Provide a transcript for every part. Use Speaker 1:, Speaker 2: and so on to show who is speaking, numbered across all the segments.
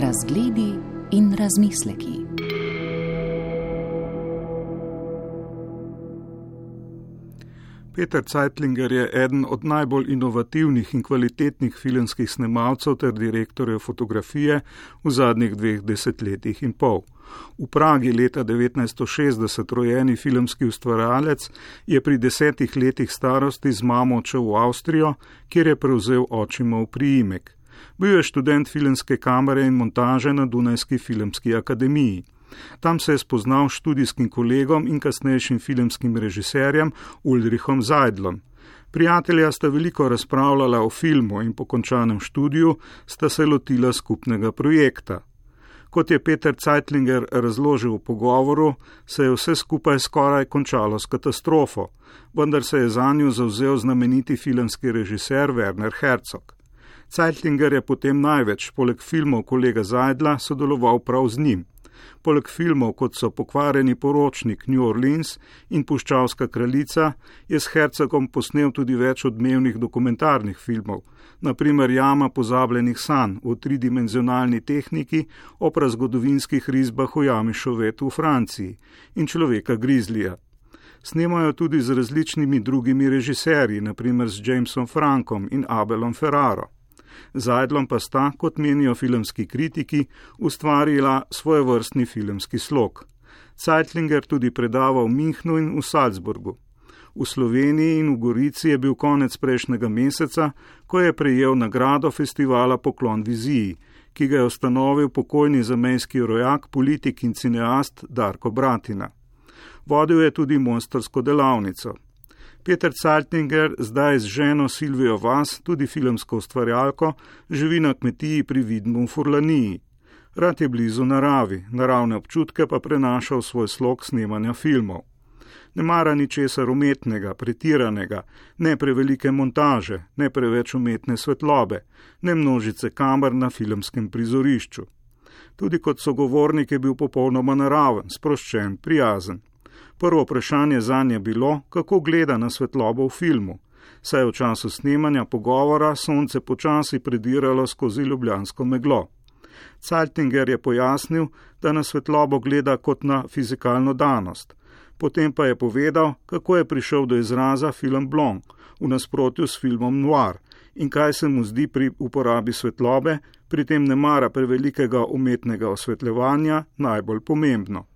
Speaker 1: Razgledi in razmisleki.
Speaker 2: Peter Zeitlinger je eden od najbolj inovativnih in kvalitetnih filmskih snemalcev ter direktorjev fotografije v zadnjih dveh desetletjih in pol. V Pragi leta 1960 rojeni filmski ustvarjalec je pri desetih letih starosti z mamo odšel v Avstrijo, kjer je prevzel očimov priimek. Bil je študent filmske kamere in montaže na Dunajski filmski akademiji. Tam se je spoznal s študijskim kolegom in kasnejšim filmskim režiserjem Ulrichom Zajdlom. Prijatelja sta veliko razpravljala o filmu in po končanem študiju sta se lotila skupnega projekta. Kot je Peter Zeitlinger razložil v pogovoru, se je vse skupaj skoraj končalo s katastrofo, vendar se je za njo zauzel znameniti filmski režiser Werner Herzog. Zeitlinger je potem največ, poleg filmov kolega Zajdla, sodeloval prav z njim. Poleg filmov, kot so Pokvarjeni poročnik New Orleans in Puščavska kraljica, je s Hercegom posnel tudi več odmevnih dokumentarnih filmov, naprimer Jama pozabljenih sanj v tridimenzionalni tehniki o prazgodovinskih risbah v Jami Šovetu v Franciji in človeka Grizlija. Snemajo tudi z različnimi drugimi režiserji, naprimer s Jamesom Frankom in Abelom Ferraro. Zajdlom pa sta, kot menijo filmski kritiki, ustvarila svoj vrstni filmski slog. Zeitlinger tudi predava v Minhnu in v Salzburgu. V Sloveniji in v Gorici je bil konec prejšnjega meseca, ko je prejel nagrado festivala Poklon viziji, ki ga je ustanovil pokojni zamejski rojak, politik in cineast Darko Bratina. Vodil je tudi monstrsko delavnico. Peter Zeitlinger zdaj z ženo Silvijo Vas, tudi filmsko ustvarjalko, živi na kmetiji pri Vidmu v Furlaniji. Rad je blizu naravi, naravne občutke pa prenaša v svoj slog snemanja filmov. Ne mara ničesar umetnega, pretiranega, ne prevelike montaže, ne preveč umetne svetlobe, ne množice kamer na filmskem prizorišču. Tudi kot sogovornik je bil popolnoma naraven, sproščen, prijazen. Prvo vprašanje za nje je bilo, kako gleda na svetlobo v filmu. Saj v času snemanja pogovora sonce počasi prediralo skozi ljubljansko meglo. Caltinger je pojasnil, da na svetlobo gleda kot na fizikalno danost. Potem pa je povedal, kako je prišel do izraza film Blanc v nasprotju s filmom Noir in kaj se mu zdi pri uporabi svetlobe, pri tem ne mara prevelikega umetnega osvetljevanja, najbolj pomembno.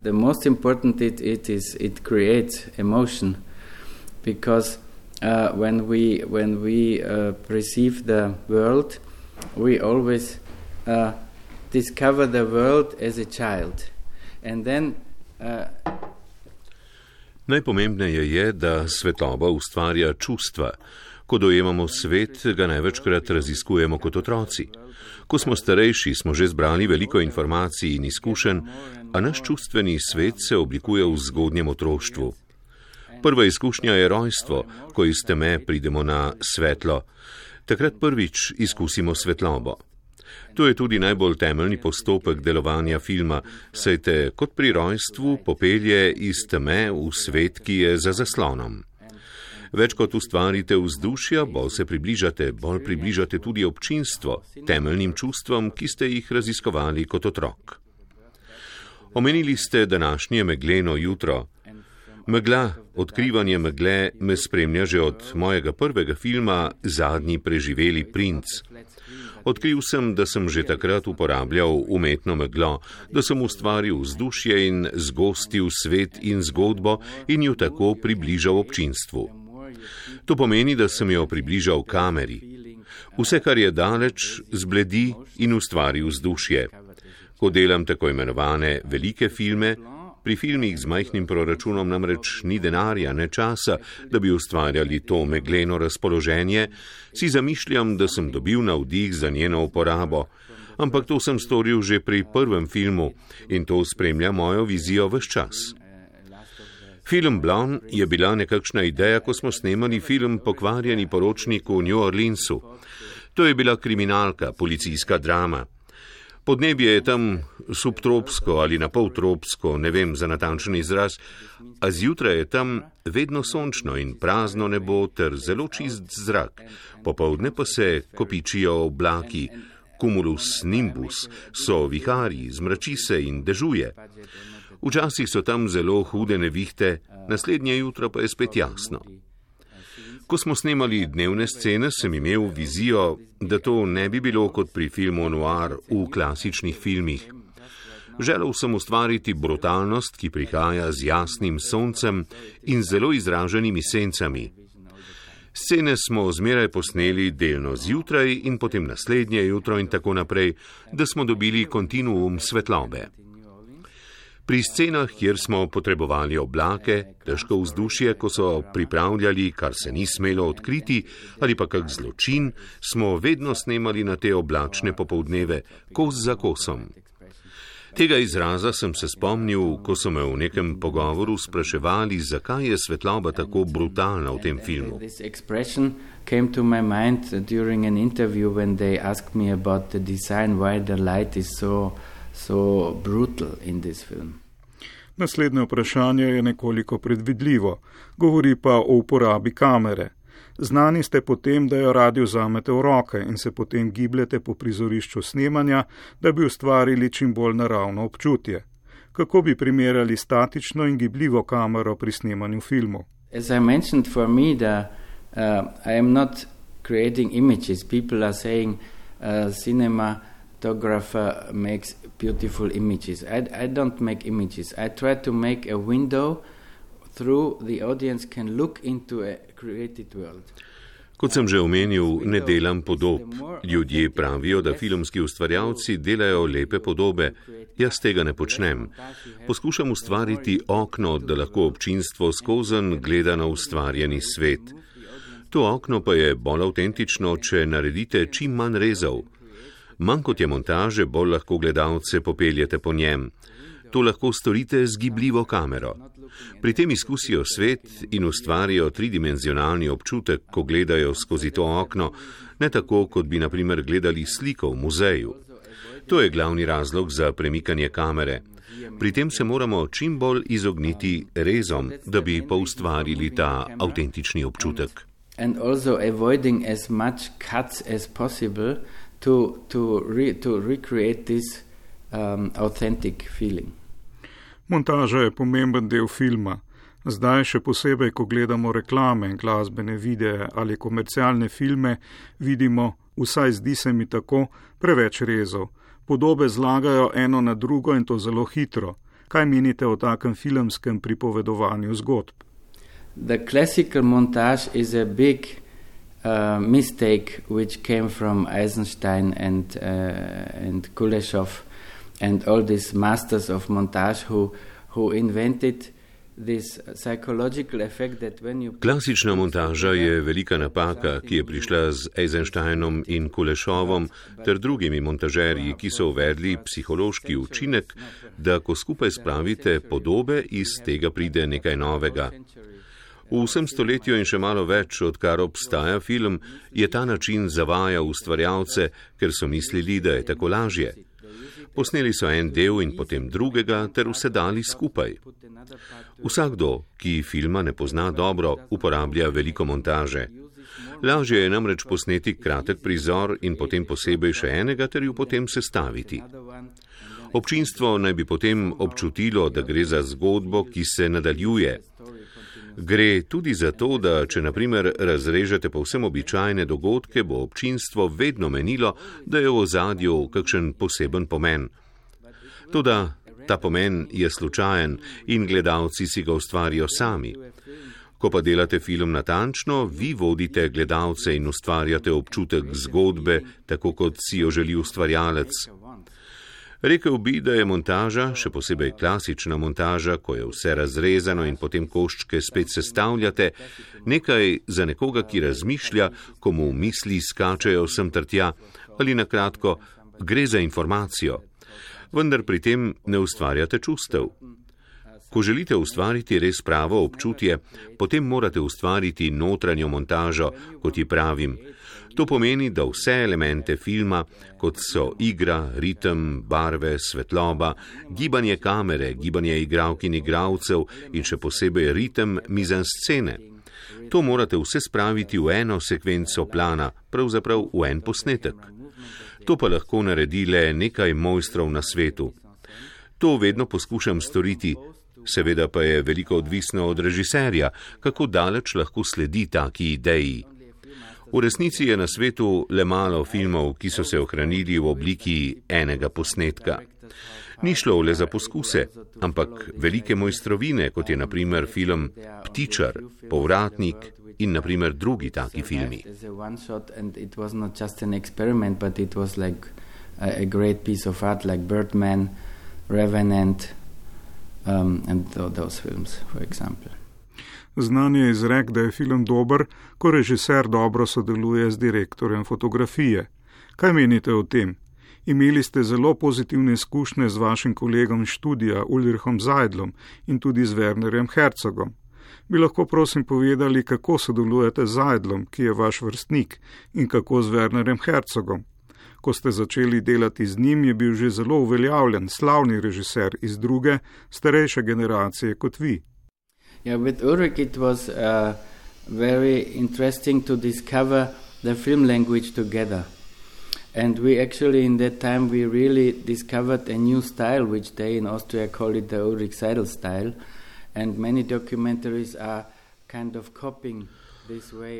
Speaker 3: The most important it, it is it creates emotion because uh, when we when we uh, perceive the world, we always uh, discover the world as a child, and then. Uh,
Speaker 4: Najpomembneje je, da svetloba ustvarja čustva. Ko dojemamo svet, ga največkrat raziskujemo kot otroci. Ko smo starejši, smo že zbrali veliko informacij in izkušenj, a naš čustveni svet se oblikuje v zgodnjem otroštvu. Prva izkušnja je rojstvo, ko iz teme pridemo na svetlo. Takrat prvič izkusimo svetlobo. To je tudi najbolj temeljni postopek delovanja filma, saj te kot pri rojstvu popelje iz teme v svet, ki je za zaslonom. Več kot ustvarite vzdušja, bolj se približate, bolj približate tudi občinstvo, temeljnim čustvom, ki ste jih raziskovali kot otrok. Omenili ste današnje megleno jutro. Megla, odkrivanje megle me spremlja že od mojega prvega filma Zadnji preživeli princ. Odkril sem, da sem že takrat uporabljal umetno meglo, da sem ustvaril vzdušje in zgostil svet in zgodbo in jo tako približal občinstvu. To pomeni, da sem jo približal kameri. Vse, kar je daleč, zbledi in ustvari vzdušje ko delam tako imenovane velike filme, pri filmih z majhnim proračunom namreč ni denarja, ne časa, da bi ustvarjali to megleno razpoloženje, si zamišljam, da sem dobil navdih za njeno uporabo. Ampak to sem storil že pri prvem filmu in to spremlja mojo vizijo vse čas. Film Blon je bila nekakšna ideja, ko smo snemali film Pokvarjeni poročnik v New Orleansu. To je bila kriminalka, policijska drama. Podnebje je tam subtropsko ali napoltropsko, ne vem za natančen izraz, a zjutraj je tam vedno sončno in prazno nebo ter zelo čist zrak, popovdne pa se kopičijo oblaki, cumulus nimbus, so viharji, zmrači se in dežuje. Včasih so tam zelo hude nevihte, naslednje jutro pa je spet jasno. Ko smo snemali dnevne scene, sem imel vizijo, da to ne bi bilo kot pri filmu Noir v klasičnih filmih. Želel sem ustvariti brutalnost, ki prihaja z jasnim soncem in zelo izraženimi sencami. Scene smo zmeraj posneli delno zjutraj in potem naslednje jutro in tako naprej, da smo dobili kontinuum svetlobe. Pri scenah, kjer smo potrebovali oblake, težko vzdušje, ko so pripravljali, kar se ni smelo odkriti, ali pa kak zločin, smo vedno snemali na te oblačne popovdneve, kos za kosom. Tega izraza sem se spomnil, ko so me v nekem pogovoru spraševali, zakaj je svetloba tako brutalna v tem filmu.
Speaker 3: Came to my mind during an interview when they asked me about the design, why the light is so, so brutal in this film.
Speaker 2: Naslednje vprašanje je nekoliko predvidljivo, govori pa o uporabi kamere. Znani ste potem, da jo radi vzamete v roke in se potem gibljete po prizorišču snemanja, da bi ustvarili čim bolj naravno občutje. Kako bi primerjali statično in gibljivo kamero pri snemanju filmov?
Speaker 3: As I mentioned, for me, the, uh, I am not creating images. People are saying uh, cinematographer makes beautiful images. I, I don't make images. I try to make a window through the audience can look into a created world.
Speaker 4: Kot sem že omenil, ne delam podob. Ljudje pravijo, da filmski ustvarjalci delajo lepe podobe. Jaz tega ne počnem. Poskušam ustvariti okno, da lahko občinstvo skozen gleda na ustvarjeni svet. To okno pa je bolj avtentično, če naredite čim manj rezov. Manj kot je montaže, bolj lahko gledalce popeljete po njem. To lahko storite z gibljivo kamero. Pri tem izkusijo svet in ustvarijo tridimenzionalni občutek, ko gledajo skozi to okno, ne tako, kot bi naprimer gledali sliko v muzeju. To je glavni razlog za premikanje kamere. Pri tem se moramo čim bolj izogniti rezom, da bi pa ustvarili ta avtentični občutek.
Speaker 3: To, to, re, to recreate this um, authentic feeling.
Speaker 2: Montaža je pomemben del filma. Zdaj, še posebej, ko gledamo reklame, glasbene videe ali komercialne filme, vidimo, vsaj zdi se mi tako, preveč rezov. Podobe zlagajo eno na drugo in to zelo hitro. Kaj menite o takem filmskem pripovedovanju zgodb?
Speaker 3: The classical montage is a big mistake which came from Eisenstein and, uh, and Kuleshov and all these masters of montage who, who invented
Speaker 4: Klasična montaža je velika napaka, ki je prišla z Eisensteinom in Kulešovom ter drugimi montažerji, ki so uvedli psihološki učinek, da ko skupaj spravite podobe, iz tega pride nekaj novega. V vsem stoletju in še malo več, odkar obstaja film, je ta način zavajal ustvarjalce, ker so mislili, da je tako lažje. Posneli so en del in potem drugega ter vse dali skupaj. Vsakdo, ki filma ne pozna dobro, uporablja veliko montaže. Lažje je namreč posneti kratek prizor in potem posebej še enega ter ju potem sestaviti. Občinstvo naj bi potem občutilo, da gre za zgodbo, ki se nadaljuje. Gre tudi za to, da če naprimer razrežete povsem običajne dogodke, bo občinstvo vedno menilo, da je v ozadju kakšen poseben pomen. Toda ta pomen je slučajen in gledalci si ga ustvarijo sami. Ko pa delate film natančno, vi vodite gledalce in ustvarjate občutek zgodbe, tako kot si jo želi ustvarjalec. Rekel bi, da je montaža, še posebej klasična montaža, ko je vse razrezano in potem koščke spet sestavljate, nekaj za nekoga, ki razmišlja, komu misli skačejo sem trtja, ali na kratko, gre za informacijo. Vendar pri tem ne ustvarjate čustev. Ko želite ustvariti res pravo občutje, potem morate ustvariti notranjo montažo, kot ji pravim. To pomeni, da vse elemente filma, kot so igra, ritem, barve, svetloba, gibanje kamere, gibanje igralk in igralcev in še posebej ritem mizen scene. To morate vse spraviti v eno sekvenco plana, pravzaprav v en posnetek. To pa lahko naredi le nekaj mojstrov na svetu. To vedno poskušam storiti, seveda pa je veliko odvisno od režiserja, kako daleč lahko sledi taki ideji. V resnici je na svetu le malo filmov, ki so se ohranili v obliki enega posnetka. Ni šlo le za poskuse, ampak velike mojstrovine, kot je naprimer film Ptičar, Povratnik in naprimer drugi taki filmi.
Speaker 3: A great piece of art like Birdman, Revenant, um, and th those films, for example.
Speaker 2: Znan je izrek, da je film dober, ko režiser dobro sodeluje z direktorjem fotografije. Kaj menite o tem? Imeli ste zelo pozitivne izkušnje z vašim kolegom študija Ulrichom Zajdlom in tudi z Wernerjem Herzogom. Bi lahko prosim povedali, kako sodelujete z Zajdlom, ki je vaš vrstnik, in kako z Wernerjem Herzogom? Ko ste začeli delati z njim, je bil že zelo uveljavljen, slavni režiser iz druge, starejše generacije kot vi.
Speaker 3: Yeah, with Ulrich it was uh, very interesting to discover the film language together. And we actually, in that time, we really discovered a new style, which they in Austria call it the Ulrich Seidel style. And many documentaries are kind of copying.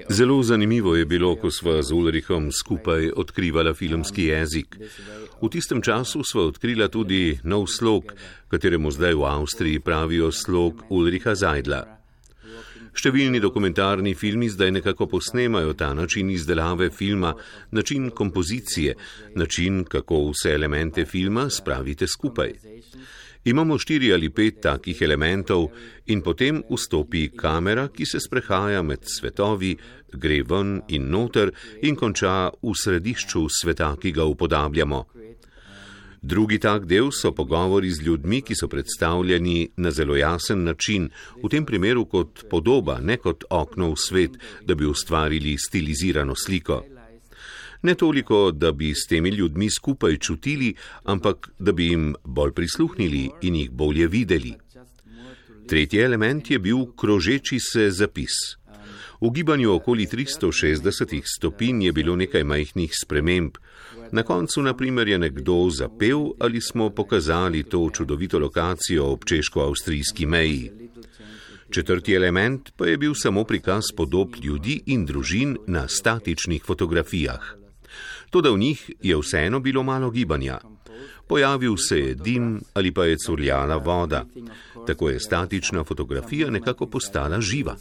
Speaker 4: Zelo zanimivo je bilo, ko sva z Ulrichom skupaj odkrivala filmski jezik. V tistem času sva odkrila tudi nov slog, kateremu zdaj v Avstriji pravijo slog Ulricha Zajdla. Številni dokumentarni filmi zdaj nekako posnemajo ta način izdelave filma, način kompozicije, način, kako vse elemente filma spravite skupaj. Imamo štiri ali pet takih elementov in potem vstopi kamera, ki se sprehaja med svetovi, gre ven in noter in konča v središču sveta, ki ga upodabljamo. Drugi tak del so pogovori z ljudmi, ki so predstavljeni na zelo jasen način, v tem primeru kot podoba, ne kot okno v svet, da bi ustvarili stilizirano sliko ne toliko, da bi s temi ljudmi skupaj čutili, ampak da bi jim bolj prisluhnili in jih bolje videli. Tretji element je bil krožeči se zapis. V gibanju okoli 360 stopinj je bilo nekaj majhnih sprememb. Na koncu, na primer, je nekdo zapel ali smo pokazali to čudovito lokacijo ob češko-avstrijski meji. Četrti element pa je bil samo prikaz podob ljudi in družin na statičnih fotografijah. Tudi v njih je vseeno bilo malo gibanja. Pojavil se je dim ali pa je curljala voda. Tako je statična fotografija nekako postala živa.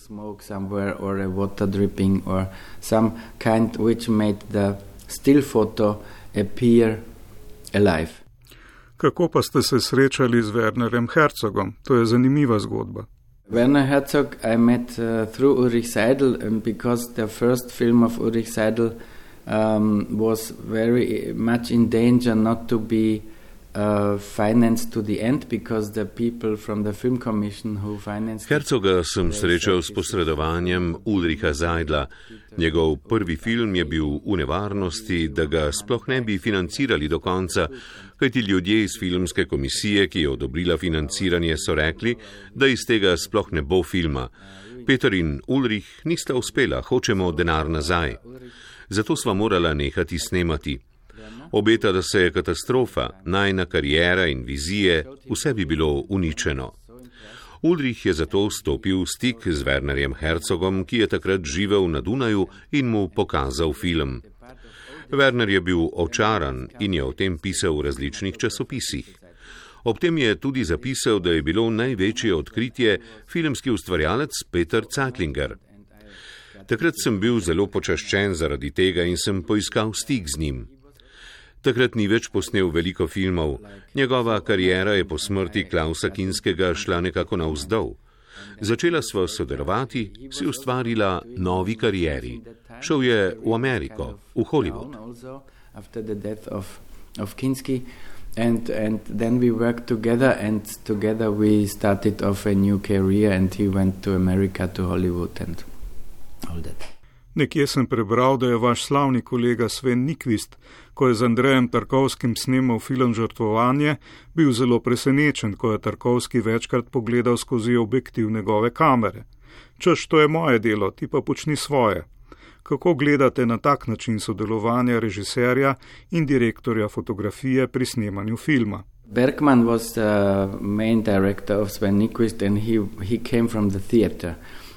Speaker 2: Kako pa ste se srečali z Wernerjem Herzogom? To je zanimiva zgodba.
Speaker 3: Werner Herzog I met uh, through Ulrich Seidel um, because the first film of Ulrich Seidel um, was very much in danger not to be uh, financed to the end because the people from the film commission who financed
Speaker 4: Herzoga sem srečal s posredovanjem Ulrika Zajdla. Njegov prvi film je bil v nevarnosti, da ga sploh ne bi financirali do konca, kajti ljudje iz filmske komisije, ki je odobrila financiranje, so rekli, da iz tega sploh ne bo filma. Peter in Ulrich nista uspela, hočemo denar nazaj zato sva morala nehati snemati. Obeta, da se je katastrofa, najna karijera in vizije, vse bi bilo uničeno. Ulrich je zato stopil v stik z Wernerjem Herzogom, ki je takrat živel na Dunaju in mu pokazal film. Werner je bil očaran in je o tem pisal v različnih časopisih. Ob tem je tudi zapisal, da je bilo največje odkritje filmski ustvarjalec Peter Zeitlinger. Takrat sem bil zelo počaščen zaradi tega in sem poiskal stik z njim. Takrat ni več posnel veliko filmov, njegova karijera je po smrti Klausa Kinskega šla nekako navzdol. Začela sva sodelovati, si ustvarila novi karieri. Šel je v Ameriko, v Hollywood.
Speaker 3: And, and then we worked together, and together we started off a new career. And he went to America, to Hollywood, and
Speaker 2: Nekje sem prebral, da je vaš slavni kolega Sven Nikvist, ko je z Andrejem Tarkovskim snemal film Žrtvovanje, bil zelo presenečen, ko je Tarkovski večkrat pogledal skozi objektiv njegove kamere. Češ, to je moje delo, ti pa počni svoje. Kako gledate na tak način sodelovanja režiserja in direktorja fotografije pri snemanju filma?
Speaker 3: Bergman was the main director of Sven Nykvist and he, he came from the theater.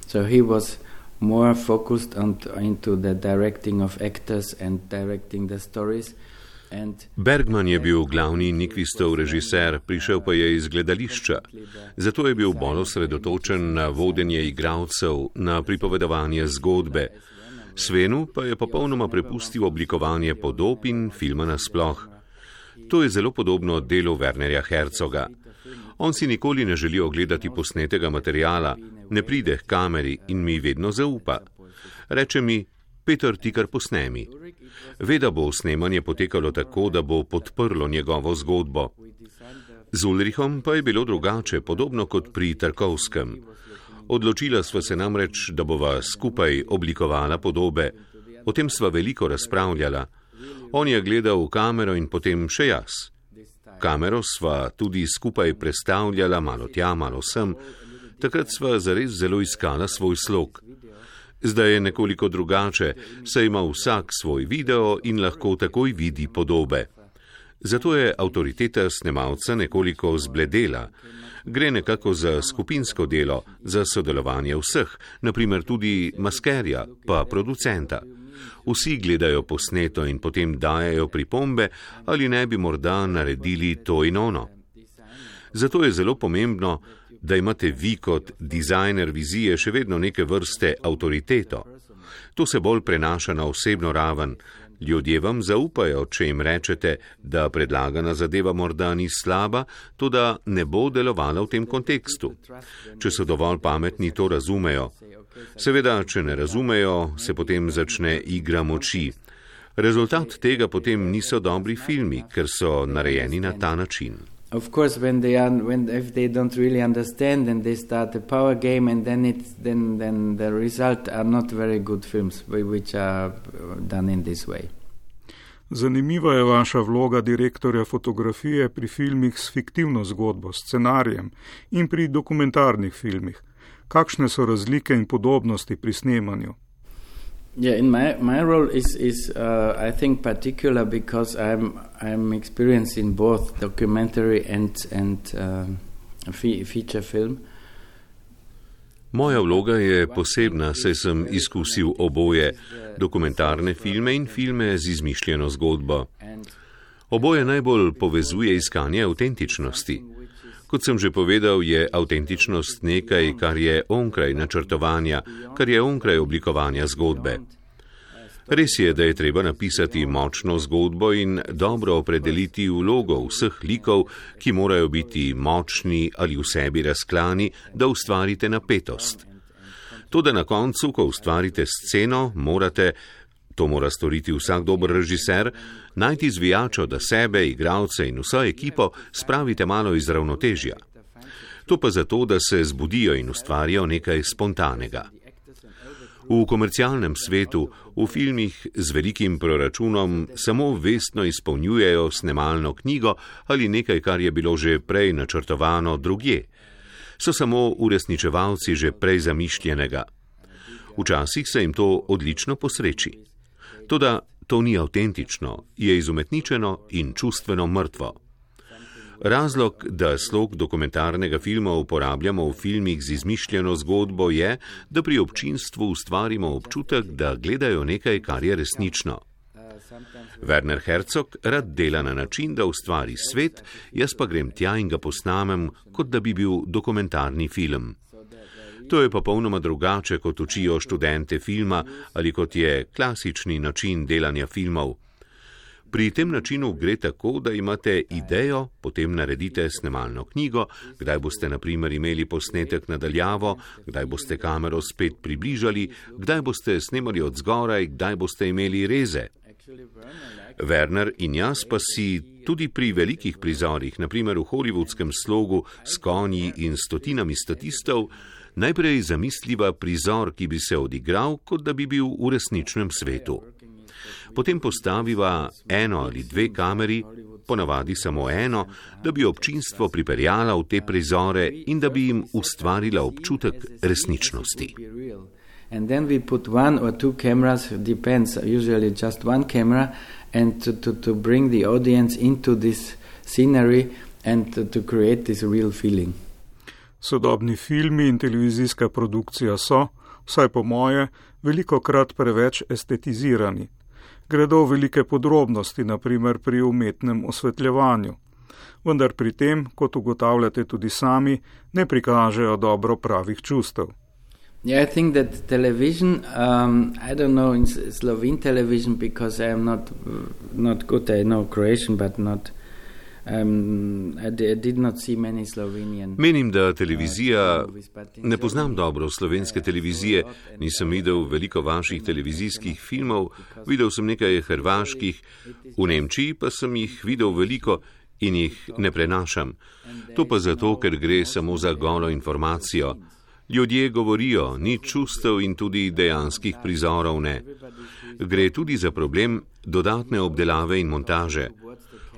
Speaker 3: So he was more focused on, into the directing of actors and directing the stories.
Speaker 4: Bergman je bil glavni Nikvistov režiser, prišel pa je iz gledališča. Zato je bil bolj osredotočen na vodenje igralcev, na pripovedovanje zgodbe. Svenu pa je popolnoma prepustil oblikovanje podob in filma nasploh. To je zelo podobno delu Wernerja Herzoga. On si nikoli ne želi ogledati posnetega materijala, ne pride k kameri in mi vedno zaupa. Reče mi, Peter, ti kar posnemi. Ve, da bo snemanje potekalo tako, da bo podprlo njegovo zgodbo. Z Ulrihom pa je bilo drugače, podobno kot pri Tarkovskem. Odločila sva se namreč, da bova skupaj oblikovala podobe. O tem sva veliko razpravljala. On je gledal v kamero in potem še jaz. Kamero sva tudi skupaj predstavljala, malo tja, malo sem. Takrat sva zares zelo iskala svoj slog. Zdaj je nekoliko drugače, saj ima vsak svoj video in lahko takoj vidi podobe. Zato je avtoriteta snemalca nekoliko zbledela. Gre nekako za skupinsko delo, za sodelovanje vseh, naprimer tudi maskerja, pa producenta. Vsi gledajo posneto in potem dajajo pripombe, ali ne bi morda naredili to in ono. Zato je zelo pomembno, da imate vi kot dizajner vizije še vedno neke vrste avtoriteto. To se bolj prenaša na osebno raven. Ljudje vam zaupajo, če jim rečete, da predlagana zadeva morda ni slaba, to da ne bo delovala v tem kontekstu. Če so dovolj pametni, to razumejo. Seveda, če ne razumejo, se potem začne igra moči. Rezultat tega potem niso dobri filmi, ker so narejeni na ta način.
Speaker 3: Of course, when they are, when if they don't really understand, and they start a power game, and then it's then then the result are not very good films, which are done in this way.
Speaker 2: Zanimiva je vaša vloga direktorja fotografije pri filmih s fiktivno zgodbo, scenarijem in pri dokumentarnih filmih. Kakšne so razlike in podobnosti pri snemanju?
Speaker 3: Yeah, in my my role is is uh, I think particular because I'm I'm experienced in both documentary and and uh, feature film.
Speaker 4: Moja vloga je posebna, saj sem izkusil oboje, dokumentarne filme in filme z izmišljeno zgodbo. Oboje najbolj povezuje iskanje avtentičnosti. Kot sem že povedal, je avtentičnost nekaj, kar je onkraj načrtovanja, kar je onkraj oblikovanja zgodbe. Res je, da je treba napisati močno zgodbo in dobro opredeliti vlogo vseh likov, ki morajo biti močni ali v sebi razklani, da ustvarite napetost. To, da na koncu, ko ustvarite sceno, morate, to mora storiti vsak dober režiser, najti zvijačo, da sebe, igralce in vso ekipo spravite malo iz ravnotežja. To pa zato, da se zbudijo in ustvarijo nekaj spontanega. V komercialnem svetu, v filmih z velikim proračunom, samo vestno izpolnjujejo snemalno knjigo ali nekaj, kar je bilo že prej načrtovano drugje. So samo uresničevalci že prej zamišljenega. Včasih se jim to odlično posreči. Toda to ni avtentično, je izumetničeno in čustveno mrtvo. Razlog, da slog dokumentarnega filma uporabljamo v filmih z izmišljeno zgodbo, je, da pri občinstvu ustvarimo občutek, da gledajo nekaj, kar je resnično. Werner Herzog rad dela na način, da ustvari svet, jaz pa grem tja in ga posnamem, kot da bi bil dokumentarni film. To je popolnoma drugače, kot učijo študente filma ali kot je klasični način delanja filmov. Pri tem načinu gre tako, da imate idejo, potem naredite snemalno knjigo, kdaj boste naprimer imeli posnetek nadaljavo, kdaj boste kamero spet približali, kdaj boste snemali od zgoraj, kdaj boste imeli reze. Werner in jaz pa si tudi pri velikih prizorih, naprimer v hollywoodskem slogu s konji in stotinami statistov, najprej zamisliva prizor, ki bi se odigral, kot da bi bil v resničnem svetu. Potem postaviva eno ali dve kameri, ponavadi samo eno, da bi občinstvo pripeljala v te prizore in da bi jim ustvarila občutek resničnosti.
Speaker 3: And then we put one or two cameras, depends, usually just one camera, and to, to, to bring the audience into this scenery and to, to create this real feeling.
Speaker 2: Sodobni filmi in televizijska produkcija so, vsaj po moje, veliko krat preveč estetizirani. Gredo velike podrobnosti, naprimer pri umetnem osvetljevanju. Vendar pri tem, kot ugotavljate tudi sami, ne prikažejo dobro pravih čustev.
Speaker 3: Yeah, I think that television. Um, I don't know in Slovene television because I am not not good. I know Croatian, but not.
Speaker 4: Menim, da televizija ne poznam dobro slovenske televizije. Nisem videl veliko vaših televizijskih filmov, videl sem nekaj hrvaških, v Nemčiji pa sem jih videl veliko in jih ne prenašam. To pa zato, ker gre samo za golo informacijo. Ljudje govorijo, ni čustev in tudi dejanskih prizorov ne. Gre tudi za problem dodatne obdelave in montaže.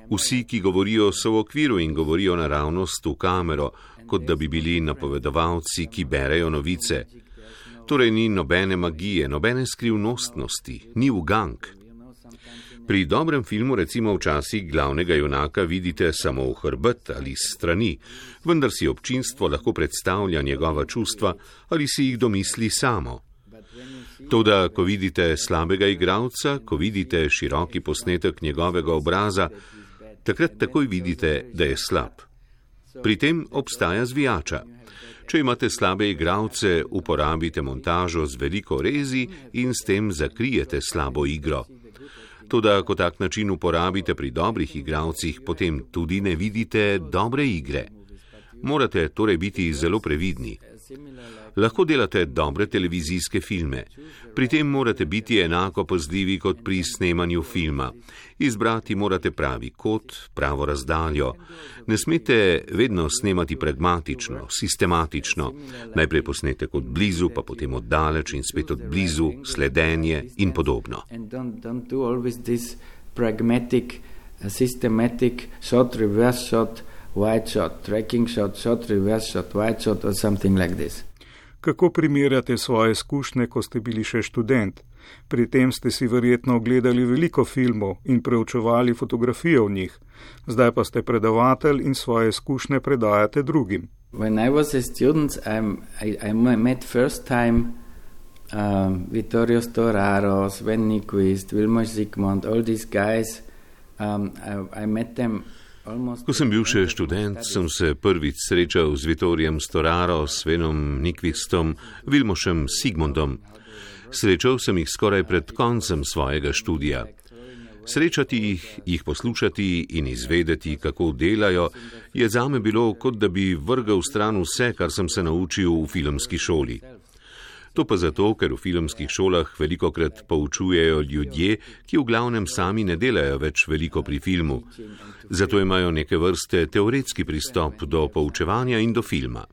Speaker 4: Vsi, ki govorijo, so v okviru in govorijo naravnost v kamero, kot da bi bili napovedovalci, ki berejo novice. Torej ni nobene magije, nobene skrivnostnosti, ni ugank. Pri dobrem filmu recimo včasih glavnega junaka vidite samo v hrbet ali strani, vendar si občinstvo lahko predstavlja njegova čustva ali si jih domisli samo. Toda, ko vidite slabega igralca, ko vidite široki posnetek njegovega obraza, takrat takoj vidite, da je slab. Pri tem obstaja zvijača. Če imate slabe igralce, uporabite montažo z veliko rezi in s tem zakrijete slabo igro. Toda, ko tak način uporabite pri dobrih igralcih, potem tudi ne vidite dobre igre. Morate torej biti zelo previdni. Lahko delate dobre televizijske filme. Pri tem morate biti enako pozljivi kot pri snemanju filma. Izbrati morate pravi kot, pravo razdaljo. Ne smete vedno snemati pragmatično, sistematično. Najprej posnete od blizu, pa potem od daleč in spet od blizu, sledenje in podobno.
Speaker 3: Pragmatic, systematic shot, reverse shot, wide shot, tracking shot, shot, reverse shot, wide shot, or something like this.
Speaker 2: Kako primerjate svoje izkušnje, ko ste bili še študent? Pri tem ste si verjetno ogledali veliko filmov in preučevali fotografije v njih, zdaj pa ste predavatelj in svoje izkušnje predajate drugim.
Speaker 3: When I was a student, I'm, I, I met first time um, Vittorio Storaro, Sven Nyquist, Wilmar Zygmunt, all these guys. Um, I, I met them
Speaker 4: Ko sem bil še študent, sem se prvič srečal z Vitorijem Storaro, Svenom Nikvistom, Vilmošem Sigmundom. Srečal sem jih skoraj pred koncem svojega študija. Srečati jih, jih poslušati in izvedeti, kako delajo, je zame bilo, kot da bi vrgal stran vse, kar sem se naučil v filmski šoli. To pa zato, ker v filmskih šolah veliko krat poučujejo ljudje, ki v glavnem sami ne delajo več veliko pri filmu. Zato imajo neke vrste teoretski pristop do poučevanja in do filma.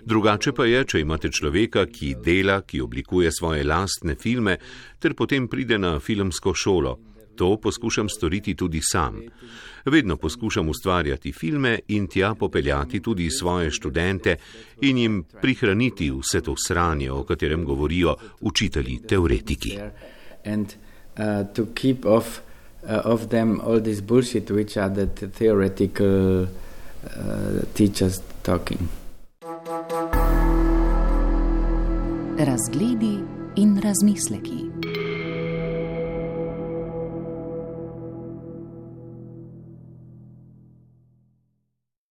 Speaker 4: Drugače pa je, če imate človeka, ki dela, ki oblikuje svoje lastne filme, ter potem pride na filmsko šolo. To poskušam storiti tudi sam. Vedno poskušam ustvarjati filme in tja popeljati tudi svoje študente in jim prihraniti vse to sranje, o katerem govorijo učitelji teoretiki. And, uh,
Speaker 3: Uh, of them all this bullshit which are the theoretical uh, teachers talking.
Speaker 1: Razgledi in razmisleki.